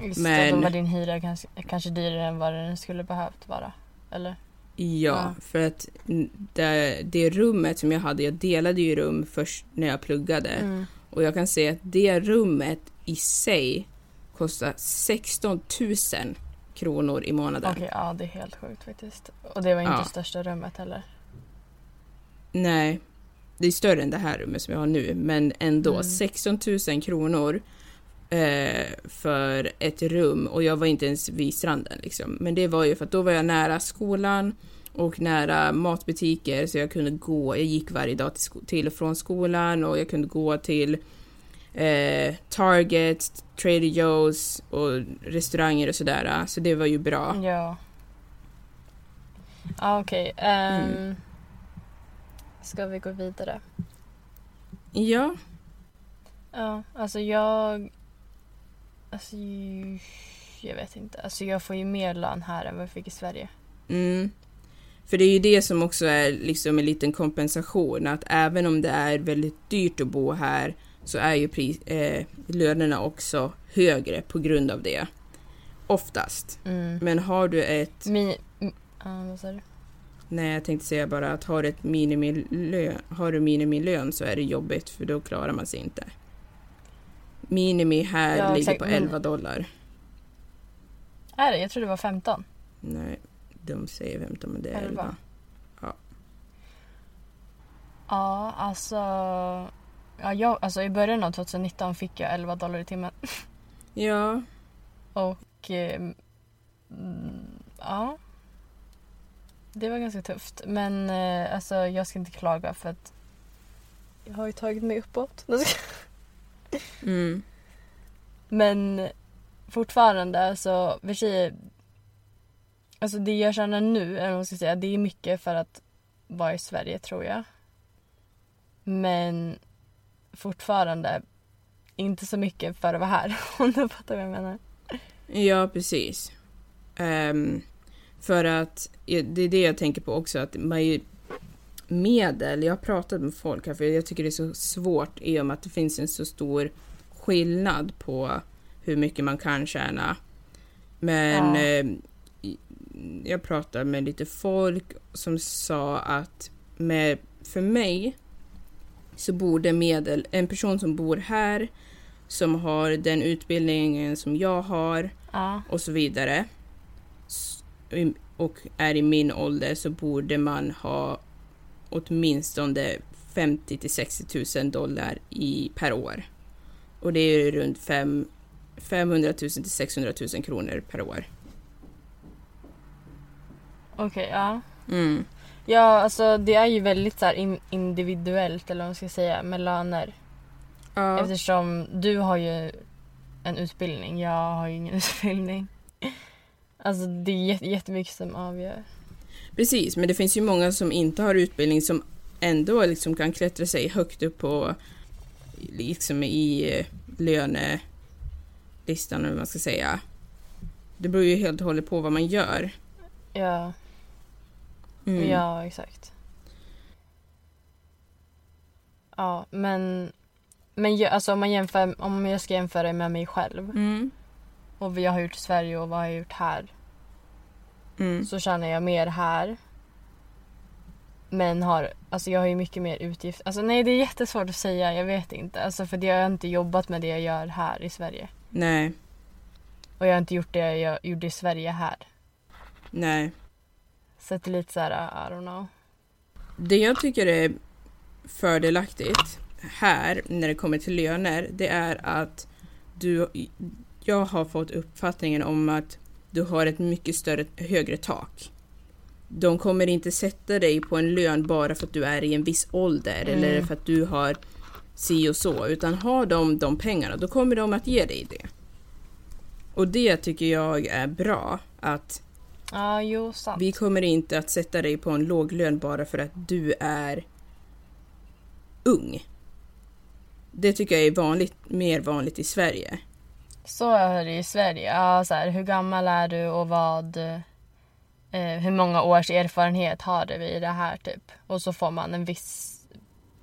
Speaker 2: Det,
Speaker 1: Men-
Speaker 2: då var din hyra kanske, kanske dyrare än vad den skulle behövt vara. Eller?
Speaker 1: Ja,
Speaker 2: Ja.
Speaker 1: för att det, det rummet som jag hade, jag delade ju rum först när jag pluggade.
Speaker 2: Mm.
Speaker 1: Och jag kan säga att det rummet i sig kostar 16 000 kronor i månaden.
Speaker 2: Okej, ja det är helt sjukt faktiskt. Och det var inte
Speaker 1: Ja.
Speaker 2: största rummet heller.
Speaker 1: Nej, det är större än det här rummet som jag har nu, men ändå
Speaker 2: Mm.
Speaker 1: 16 000 kronor eh, för ett rum och jag var inte ens vid stranden liksom. Men det var ju för att då var jag nära skolan och nära matbutiker så jag kunde gå, jag gick varje dag till, till och från skolan och jag kunde gå till eh, Target, Trader Joe's och restauranger och sådär. Så det var ju bra.
Speaker 2: Ja. Ja okej. ehm,
Speaker 1: Mm.
Speaker 2: Ska vi gå vidare?
Speaker 1: Ja,
Speaker 2: Ja, alltså jag... Alltså, jag vet inte. Alltså jag får ju mer lön här än vad jag fick i Sverige.
Speaker 1: Mm. För det är ju det som också är liksom en liten kompensation, att även om det är väldigt dyrt att bo här så är ju pris, eh, lönerna också högre på grund av det. Oftast.
Speaker 2: Mm.
Speaker 1: Men har du ett,
Speaker 2: Mi... m- Ja, vad sa du?
Speaker 1: nej jag tänkte säga bara att har du ett minimilön, har du minimilön så är det jobbigt för då klarar man sig inte. Minimi här
Speaker 2: Ja,
Speaker 1: ligger
Speaker 2: exakt,
Speaker 1: på
Speaker 2: men-
Speaker 1: 11 dollar.
Speaker 2: Är det? Jag tror det var 15.
Speaker 1: Nej, de säger 15 men det är
Speaker 2: 11.
Speaker 1: 11.
Speaker 2: Ja, alltså... Ja, jag, alltså I början av 2019 fick jag 11 dollar i timmen. *laughs*
Speaker 1: Ja,
Speaker 2: Och... Eh, mm, ja. Det var ganska tufft. Men eh, alltså, jag ska inte klaga för att jag har ju tagit mig uppåt. *laughs*
Speaker 1: mm,
Speaker 2: Men fortfarande, alltså, för sig, alltså det jag känner nu, eller vad ska säga, det är mycket för att vara i Sverige tror jag. Men fortfarande inte så mycket för att vara här, *laughs* om du fattar vad jag menar.
Speaker 1: Ja, precis. Ehm, för att det är det jag tänker på också, att man ju, medel, jag har pratat med folk här för jag tycker det är så svårt i och med att det finns en så stor skillnad på hur mycket man kan tjäna. Men
Speaker 2: Ja.
Speaker 1: i- jag pratade med lite folk som sa att med, för mig så borde medel, en person som bor här som har den utbildningen som jag har
Speaker 2: Ja,
Speaker 1: och så vidare och är i min ålder så borde man ha åtminstone 50 till 60 000 dollar i, per år. Och det är runt fem, 500 000 till 600 000 kronor per år.
Speaker 2: okej, ja.
Speaker 1: Mm.
Speaker 2: Ja, alltså det är ju väldigt så in- individuellt eller vad man ska säga med löner.
Speaker 1: Ja,
Speaker 2: Eftersom du har ju en utbildning, jag har ju ingen *laughs* utbildning. Alltså det är jät- jättemycket som avgör.
Speaker 1: Precis. Men det finns ju många som inte har utbildning som ändå liksom kan klättra sig högt upp på liksom i eh, lönelistan eller vad man ska säga. Det beror ju helt och hållet på vad man gör.
Speaker 2: Ja,
Speaker 1: Mm.
Speaker 2: ja exakt. Ja, men, men alltså om man jämför, om jag ska jämföra med mig själv
Speaker 1: Mm.
Speaker 2: och vad jag har gjort i Sverige och vad jag har gjort här
Speaker 1: Mm.
Speaker 2: så tjänar jag mer här. Men har, alltså jag har ju mycket mer utgifter. Alltså nej det är jättesvårt att säga, jag vet inte. Alltså för jag har inte jobbat med det jag gör här i Sverige.
Speaker 1: Nej,
Speaker 2: Och jag har inte gjort det jag gjorde i Sverige här.
Speaker 1: nej.
Speaker 2: Så det är lite såhär, I don't know.
Speaker 1: Det jag tycker är fördelaktigt här när det kommer till löner, det är att du, jag har fått uppfattningen om att du har ett mycket större, högre tak. De kommer inte sätta dig på en lön bara för att du är i en viss ålder
Speaker 2: Mm.
Speaker 1: eller för att du har si och så, utan har de de pengarna då kommer de att ge dig det. Och det tycker jag är bra, att
Speaker 2: Ja, jo sant.
Speaker 1: vi kommer inte att sätta dig på en låg lön bara för att du är ung. Det tycker jag är vanligt, mer vanligt i Sverige.
Speaker 2: Så är det i Sverige. Ja, så här, hur gammal är du och vad... Eh, hur många års erfarenhet har du i det här typ? Och så får man en viss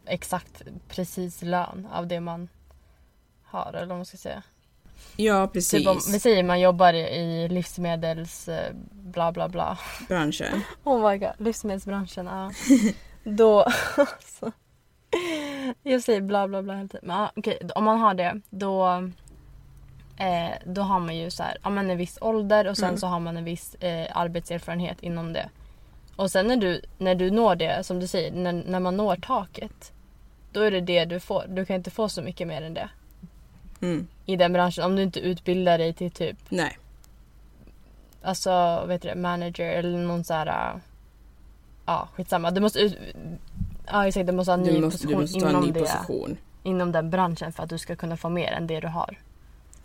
Speaker 2: exakt precis lön av det man har eller vad man ska säga.
Speaker 1: Ja, precis.
Speaker 2: Typ om vi säger man jobbar i- livsmedels eh, bla bla bla.
Speaker 1: Branschen. *laughs*
Speaker 2: Oh my god, livsmedelsbranschen. Ja. *laughs* Då... *laughs* alltså, jag säger bla bla bla hela tiden. Men okej, om man har det då... Eh, då har man ju så här, ja, men en viss ålder och sen
Speaker 1: Mm.
Speaker 2: så har man en viss eh, arbetserfarenhet inom det. Och sen när du, när du når det, som du säger, när, när man når taket. Då är det det du får. Du kan inte få så mycket mer än det.
Speaker 1: Mm.
Speaker 2: I den branschen. Om du inte utbildar dig till typ
Speaker 1: Nej,
Speaker 2: Alltså, vet du manager eller någon så här... Ja, skitsamma. Du måste ut... Ja, exakt. Du måste ha en ny
Speaker 1: måste,
Speaker 2: position,
Speaker 1: du måste ta en
Speaker 2: inom,
Speaker 1: ny
Speaker 2: det,
Speaker 1: position.
Speaker 2: inom den branschen för att du ska kunna få mer än det du har.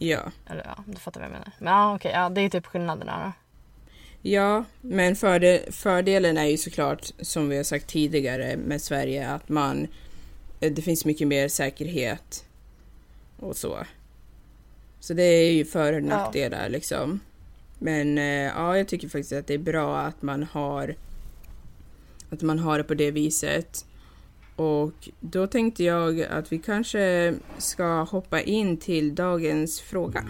Speaker 1: Ja.
Speaker 2: Eller ja, du fattar vad jag menar. Men ja, okej. ja, det är typ skillnaderna då.
Speaker 1: Ja, men fördel, fördelen är ju såklart, som vi har sagt tidigare med Sverige, att man... eh, Det finns mycket mer säkerhet och så. Så det är ju för och nackdelar liksom. Men eh, ja, jag tycker faktiskt att det är bra att man har att man har det på det viset. Och då tänkte jag att vi kanske ska hoppa in till dagens fråga.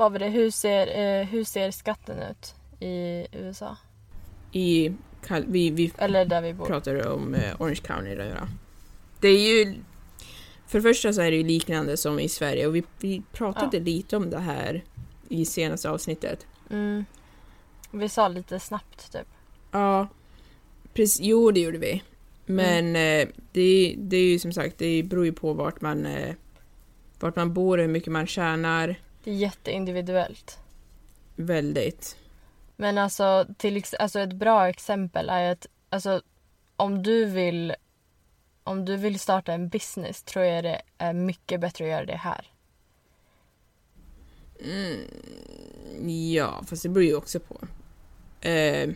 Speaker 2: Vad var det? Hur ser, eh, hur ser skatten ut i USA?
Speaker 1: I, vi, vi
Speaker 2: Eller där vi bor?
Speaker 1: pratar om eh, Orange County då, ja. Det är ju... För det första så är det ju liknande som i Sverige och vi, vi pratade lite om det här i senaste avsnittet.
Speaker 2: Mm. Vi sa lite snabbt typ.
Speaker 1: Ja, precis. Jo, det gjorde vi. Men eh, det, det är ju som sagt, det beror ju på vart man, eh, vart man bor och hur mycket man tjänar.
Speaker 2: Det är jätteindividuellt.
Speaker 1: Väldigt.
Speaker 2: Men alltså, till, alltså ett bra exempel är att alltså, om du vill om du vill starta en business tror jag det är mycket bättre att göra det här.
Speaker 1: Mm, ja, fast det beror ju också på. Eh,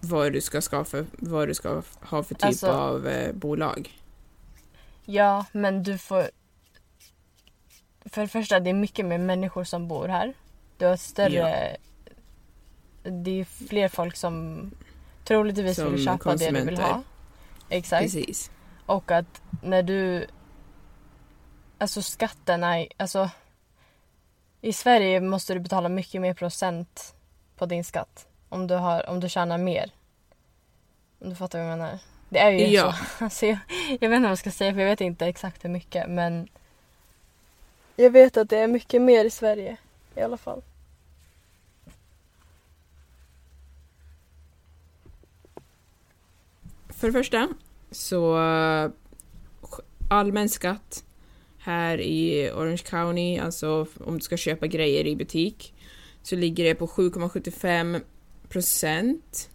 Speaker 1: vad du ska skaffa, vad du ska ha för typ
Speaker 2: Alltså-
Speaker 1: av eh, bolag.
Speaker 2: Ja, men du får... För det första, det är mycket mer människor som bor här. Du har ett större... Det är fler folk som troligtvis
Speaker 1: Som
Speaker 2: vill köpa det du vill ha. Exakt.
Speaker 1: Precis.
Speaker 2: Och att när du... Alltså skatterna, alltså... I Sverige måste du betala mycket mer procent på din skatt. Om du, har, om du tjänar mer. Om du fattar vad jag menar. Det är ju
Speaker 1: Ja.
Speaker 2: så. *laughs* Alltså jag, jag vet inte vad jag ska säga för jag vet inte exakt hur mycket men... Jag vet att det är mycket mer i Sverige i alla fall.
Speaker 1: För det första så eh, allmän skatt här i Orange County, alltså om du ska köpa grejer i butik, så ligger det på 7,75 procent.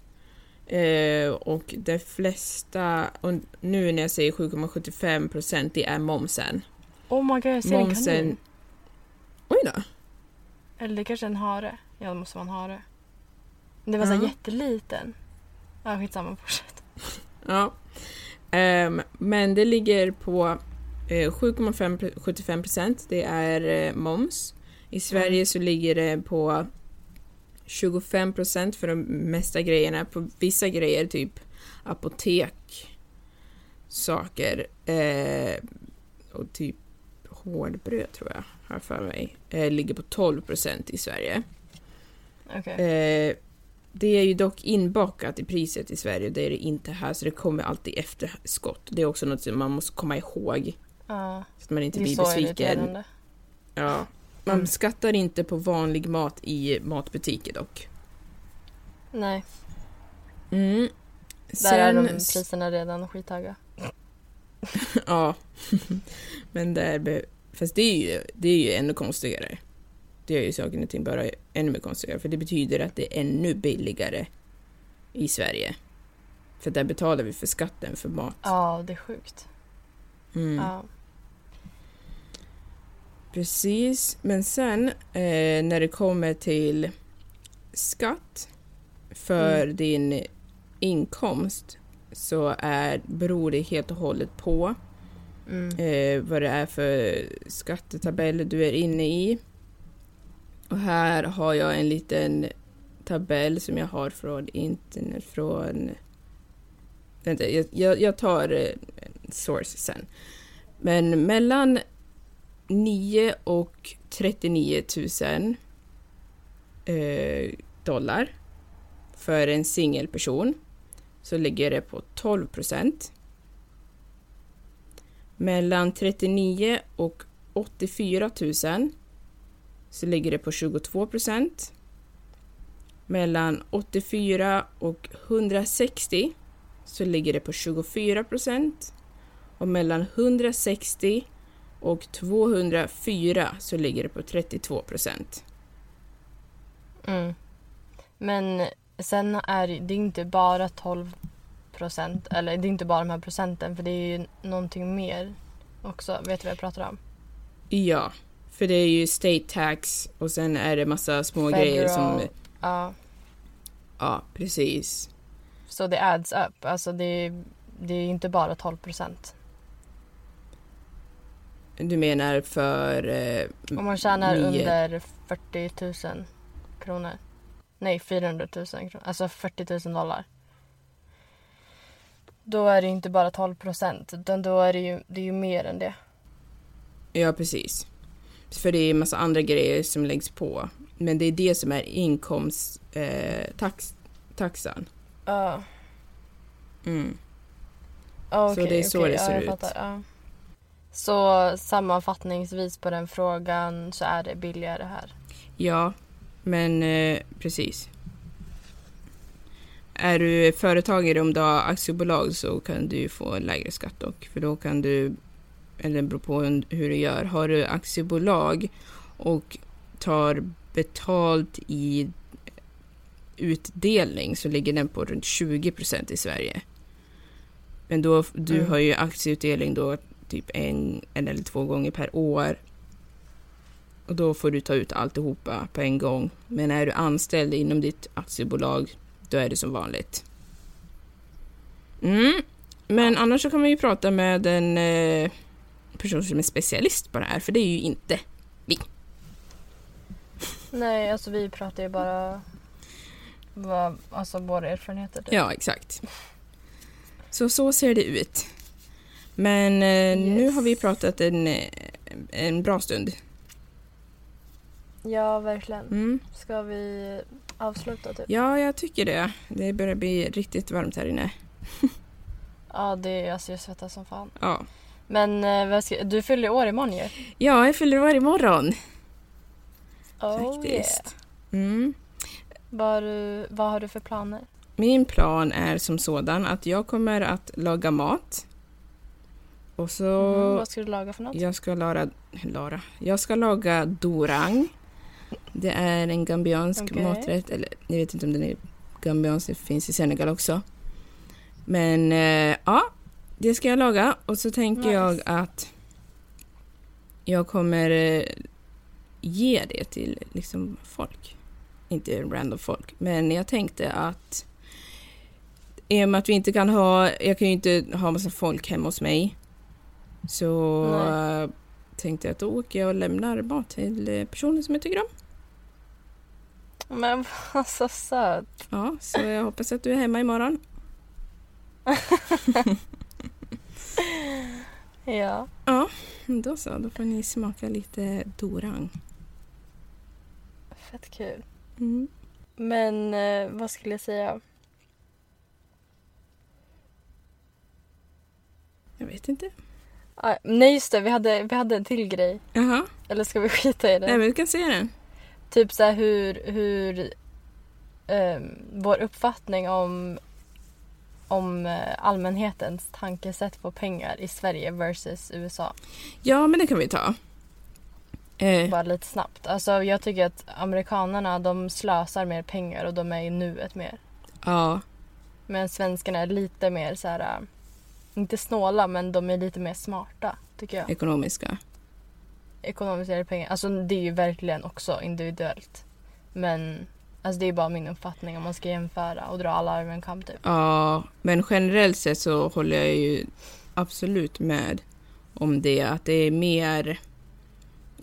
Speaker 1: Eh, och de flesta, och nu när jag säger 7,75 procent, det är momsen.
Speaker 2: Oh my god, jag ser en kanin.
Speaker 1: Oj då.
Speaker 2: Eller det kanske är en hare. Ja, det måste vara en hare. Det var så
Speaker 1: Ja.
Speaker 2: här jätteliten. Ja, skitsamma, fortsätt. *laughs*
Speaker 1: Ja. Ehm, men det ligger på eh, 7,75 procent. Det är eh, moms. I Sverige så ligger det på 25 procent för de mesta grejerna. På vissa grejer, typ apotek, saker eh, och typ hårdbröd tror jag, har för mig, eh, ligger på 12 procent i Sverige.
Speaker 2: Okej.
Speaker 1: Eh, det är ju dock inbakat i priset i Sverige, det är det inte här, så det kommer alltid efter skott. Det är också något som man måste komma ihåg,
Speaker 2: Ja,
Speaker 1: så att man inte blir besviken. Ja. Man
Speaker 2: Mm.
Speaker 1: skattar inte på vanlig mat i matbutiker dock.
Speaker 2: Nej,
Speaker 1: Mm.
Speaker 2: där är de
Speaker 1: Sen-
Speaker 2: priserna redan skithöga. *laughs*
Speaker 1: Ja. *laughs* Men där... Fast det är, ju, det är ju ännu konstigare. Det gör ju saken och ting bara ännu mer konstigare, för det betyder att det är ännu billigare i Sverige. För där betalar vi för skatten för mat.
Speaker 2: Ja, det är sjukt.
Speaker 1: Mm.
Speaker 2: Ja.
Speaker 1: Precis, men sen eh, när det kommer till skatt för
Speaker 2: Mm.
Speaker 1: din inkomst så är, beror det helt och hållet på
Speaker 2: Mm.
Speaker 1: eh, vad det är för skattetabell du är inne i. Och här har jag en liten tabell som jag har från internet från... Vänta, jag, jag, tar eh, source sen. Men mellan 9 och 39 000 eh, dollar för en singelperson så ligger det på 12 procent. Mellan 39 och 84 000 så ligger det på 22 procent. Mellan 84 och 160 så ligger det på 24 procent. Och mellan 160 och 204 så ligger det på 32 procent.
Speaker 2: Mm. Men sen är det inte bara 12 procent, eller det är inte bara de här procenten för det är ju någonting mer också. Vet du vad jag pratar om?
Speaker 1: Ja, för det är ju state tax och sen är det massa små grejer som...
Speaker 2: Federal. Ja,
Speaker 1: Ja, precis.
Speaker 2: så det adds up. Alltså det är, det är inte bara 12 procent.
Speaker 1: Du menar för... Eh,
Speaker 2: Om man tjänar
Speaker 1: nio-
Speaker 2: under 40 000 kronor. Nej, 400 000 kronor. Alltså 40 000 dollar. Då är det inte bara 12 procent, utan då är det ju, det är ju mer än det.
Speaker 1: Ja, precis. För det är en massa andra grejer som läggs på. Men det är det som är inkomsttaxan. Eh.
Speaker 2: Ja.
Speaker 1: mm.
Speaker 2: Ja,
Speaker 1: Så det är så
Speaker 2: okej,
Speaker 1: det
Speaker 2: ja,
Speaker 1: ser
Speaker 2: jag
Speaker 1: ut.
Speaker 2: ja. Så sammanfattningsvis på den frågan så är det billigare här.
Speaker 1: Ja, men eh, precis. Är du företagare om du har aktiebolag så kan du få lägre skatt dock. För då kan du, eller det beror på hur du gör. Har du aktiebolag och tar betalt i utdelning så ligger den på runt 20 procent i Sverige. Men då, du
Speaker 2: Mm.
Speaker 1: har ju aktieutdelning då typ en, en eller två gånger per år. Och då får du ta ut alltihopa på en gång. Men är du anställd inom ditt aktiebolag, då är det som vanligt. Mm. Men annars så kan man ju prata med en eh, person som är specialist på det här, för det är ju inte.
Speaker 2: Nej, alltså vi pratar ju bara vad, alltså våra erfarenheter. typ.
Speaker 1: Ja, exakt. Så så ser det ut. Men eh, nu
Speaker 2: Yes.
Speaker 1: har vi pratat en, en bra stund.
Speaker 2: ja, verkligen.
Speaker 1: Mm.
Speaker 2: Ska vi avsluta typ?
Speaker 1: Ja, jag tycker det. Det börjar bli riktigt varmt här inne.
Speaker 2: Ja, det är, alltså jag svettas som fan.
Speaker 1: Ja,
Speaker 2: Men eh, ska, du fyller år imorgon ju.
Speaker 1: Ja, jag fyller år imorgon
Speaker 2: Oh,
Speaker 1: faktiskt. Mm.
Speaker 2: Vad, har du, vad har du för planer?
Speaker 1: Min plan är som sådan att jag kommer att laga mat. Och så...
Speaker 2: Mm, vad ska du laga för något?
Speaker 1: Jag ska laga, Lara. Jag ska laga dorang. Det är en gambiansk
Speaker 2: Okej.
Speaker 1: maträtt. Eller jag vet inte om den är gambiansk, det finns i Senegal också. Men eh, ja, det ska jag laga. Och så tänker
Speaker 2: Nice.
Speaker 1: jag att jag kommer eh, ge det till liksom folk. Inte random folk, men jag tänkte att i och med att vi inte kan ha, jag kan ju inte ha massa folk hemma hos mig. Så
Speaker 2: Nej.
Speaker 1: Tänkte jag att då åker jag och lämnar mat till eh, personer som jag tycker om.
Speaker 2: Men vad så söt.
Speaker 1: Ja, så jag hoppas att du är hemma imorgon. *laughs*
Speaker 2: Ja.
Speaker 1: Då så, då får ni smaka lite dorang.
Speaker 2: Fett kul.
Speaker 1: Mm.
Speaker 2: Men eh, vad skulle jag säga?
Speaker 1: Jag vet inte.
Speaker 2: Ah, nej just det, vi hade, vi hade en till grej.
Speaker 1: Jaha,
Speaker 2: Eller ska vi *laughs* skita i det?
Speaker 1: nej men du kan se den.
Speaker 2: Typ så här hur, hur ehm, vår uppfattning om, om eh, allmänhetens tankesätt på pengar i Sverige versus USA.
Speaker 1: Ja, men det kan vi ta. Eh,
Speaker 2: Bara lite snabbt. Alltså jag tycker att amerikanerna de slösar mer pengar och de är i nuet mer.
Speaker 1: ja,
Speaker 2: Men svenskarna är lite mer så här, äh, inte snåla men de är lite mer smarta tycker jag.
Speaker 1: ekonomiska.
Speaker 2: Ekonomiserade pengar, alltså det är ju verkligen också individuellt. Men alltså det är bara min uppfattning om man ska jämföra och dra alla över en kam typ.
Speaker 1: Ja, men generellt sett så håller jag ju absolut med om det. Att det är mer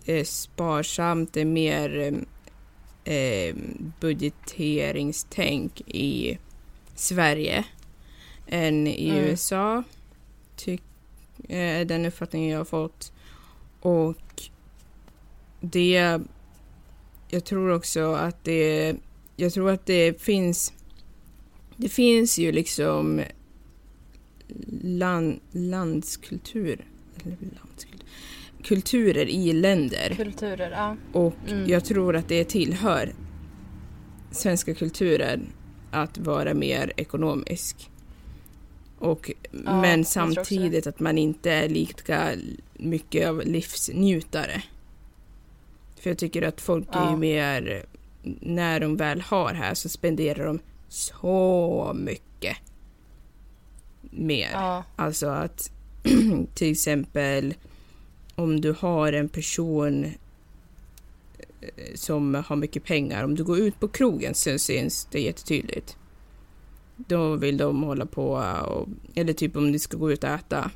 Speaker 1: eh, sparsamt, det är mer eh, eh, budgeteringstänk i Sverige än i
Speaker 2: Mm.
Speaker 1: USA. Ty- eh, den uppfattningen jag har fått. Och det... Jag tror också att det... Jag tror att det finns... Det finns ju liksom land, landskultur, eller landskultur, kulturer i länder
Speaker 2: Kulturer, ja.
Speaker 1: och
Speaker 2: Mm.
Speaker 1: jag tror att det tillhör svenska kulturen att vara mer ekonomisk. Och, men
Speaker 2: tror också
Speaker 1: samtidigt att man inte är lika mycket av livsnjutare. För jag tycker att folk är ju
Speaker 2: Ja.
Speaker 1: mer, när de väl har här så spenderar de så mycket mer.
Speaker 2: ja.
Speaker 1: Alltså att *clears throat* till exempel om du har en person eh, som har mycket pengar, om du går ut på krogen så syns det jättetydligt. Då vill de hålla på och, eller typ om du ska gå ut och äta,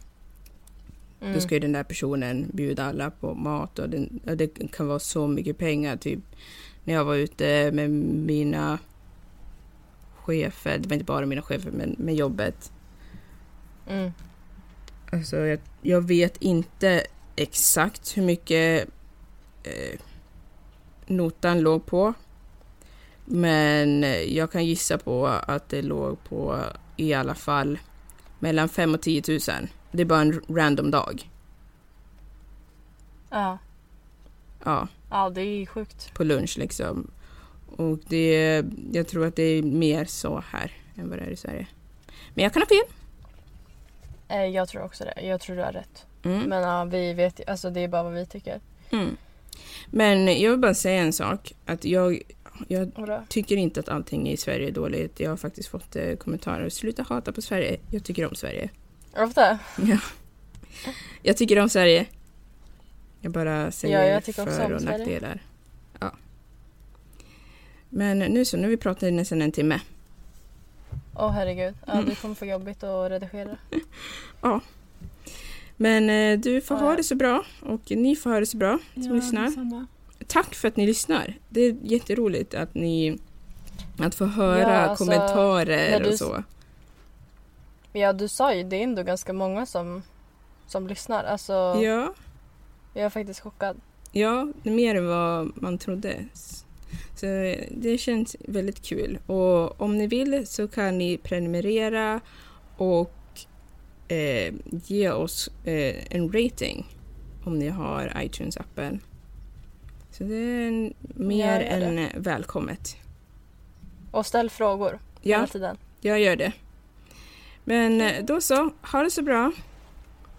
Speaker 2: Mm.
Speaker 1: då ska ju den där personen bjuda alla på mat och, den, och det kan vara så mycket pengar. Typ när jag var ute med mina chefer, det var inte bara mina chefer men med jobbet,
Speaker 2: Mm.
Speaker 1: Alltså, jag, jag vet inte exakt hur mycket eh, notan låg på. Men jag kan gissa på att det låg på i alla fall mellan 5 och 10 000. Det är bara en random dag.
Speaker 2: Ja.
Speaker 1: Ja,
Speaker 2: ja, det är sjukt.
Speaker 1: på lunch liksom. Och det, jag tror att det är mer så här än vad det är i Sverige. Men jag kan ha fel.
Speaker 2: Eh, jag tror också det. Jag tror du har rätt.
Speaker 1: Mm.
Speaker 2: Men ja, vi vet alltså det är bara vad vi tycker.
Speaker 1: Mm. Men jag vill bara säga en sak. Att jag, jag tycker inte att allting i Sverige är dåligt. Jag har faktiskt fått eh, kommentarer. Sluta hata på Sverige. Jag tycker om Sverige.
Speaker 2: Ofta?
Speaker 1: Ja. Jag tycker om Sverige. Jag bara säger
Speaker 2: Ja, jag
Speaker 1: för och nackdelar. Ja. Men nu så, nu har vi pratat i nästan en timme.
Speaker 2: Åh herregud. Ja,
Speaker 1: Mm.
Speaker 2: du kommer få jobbigt att redigera. *laughs*
Speaker 1: Men eh, du får
Speaker 2: Ja,
Speaker 1: ha
Speaker 2: ja.
Speaker 1: det så bra och ni får ha det så bra som lyssnar.
Speaker 2: detsamma.
Speaker 1: Tack för att ni lyssnar. Det är jätteroligt att ni att få höra
Speaker 2: Ja, alltså,
Speaker 1: kommentarer
Speaker 2: du-
Speaker 1: och så.
Speaker 2: Ja, du sa ju det är ändå ganska många som, som lyssnar. Alltså,
Speaker 1: Ja,
Speaker 2: jag är faktiskt chockad.
Speaker 1: ja, mer än vad man trodde. Så det känns väldigt kul. Och om ni vill så kan ni prenumerera och eh, ge oss eh, en rating om ni har iTunes-appen. Så det är mer
Speaker 2: gör det.
Speaker 1: än eh, välkommet.
Speaker 2: Och ställ frågor
Speaker 1: Ja,
Speaker 2: hela tiden.
Speaker 1: jag gör det. Men eh, då så, ha det så bra.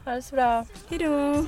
Speaker 2: Ha det så bra.
Speaker 1: Hej då!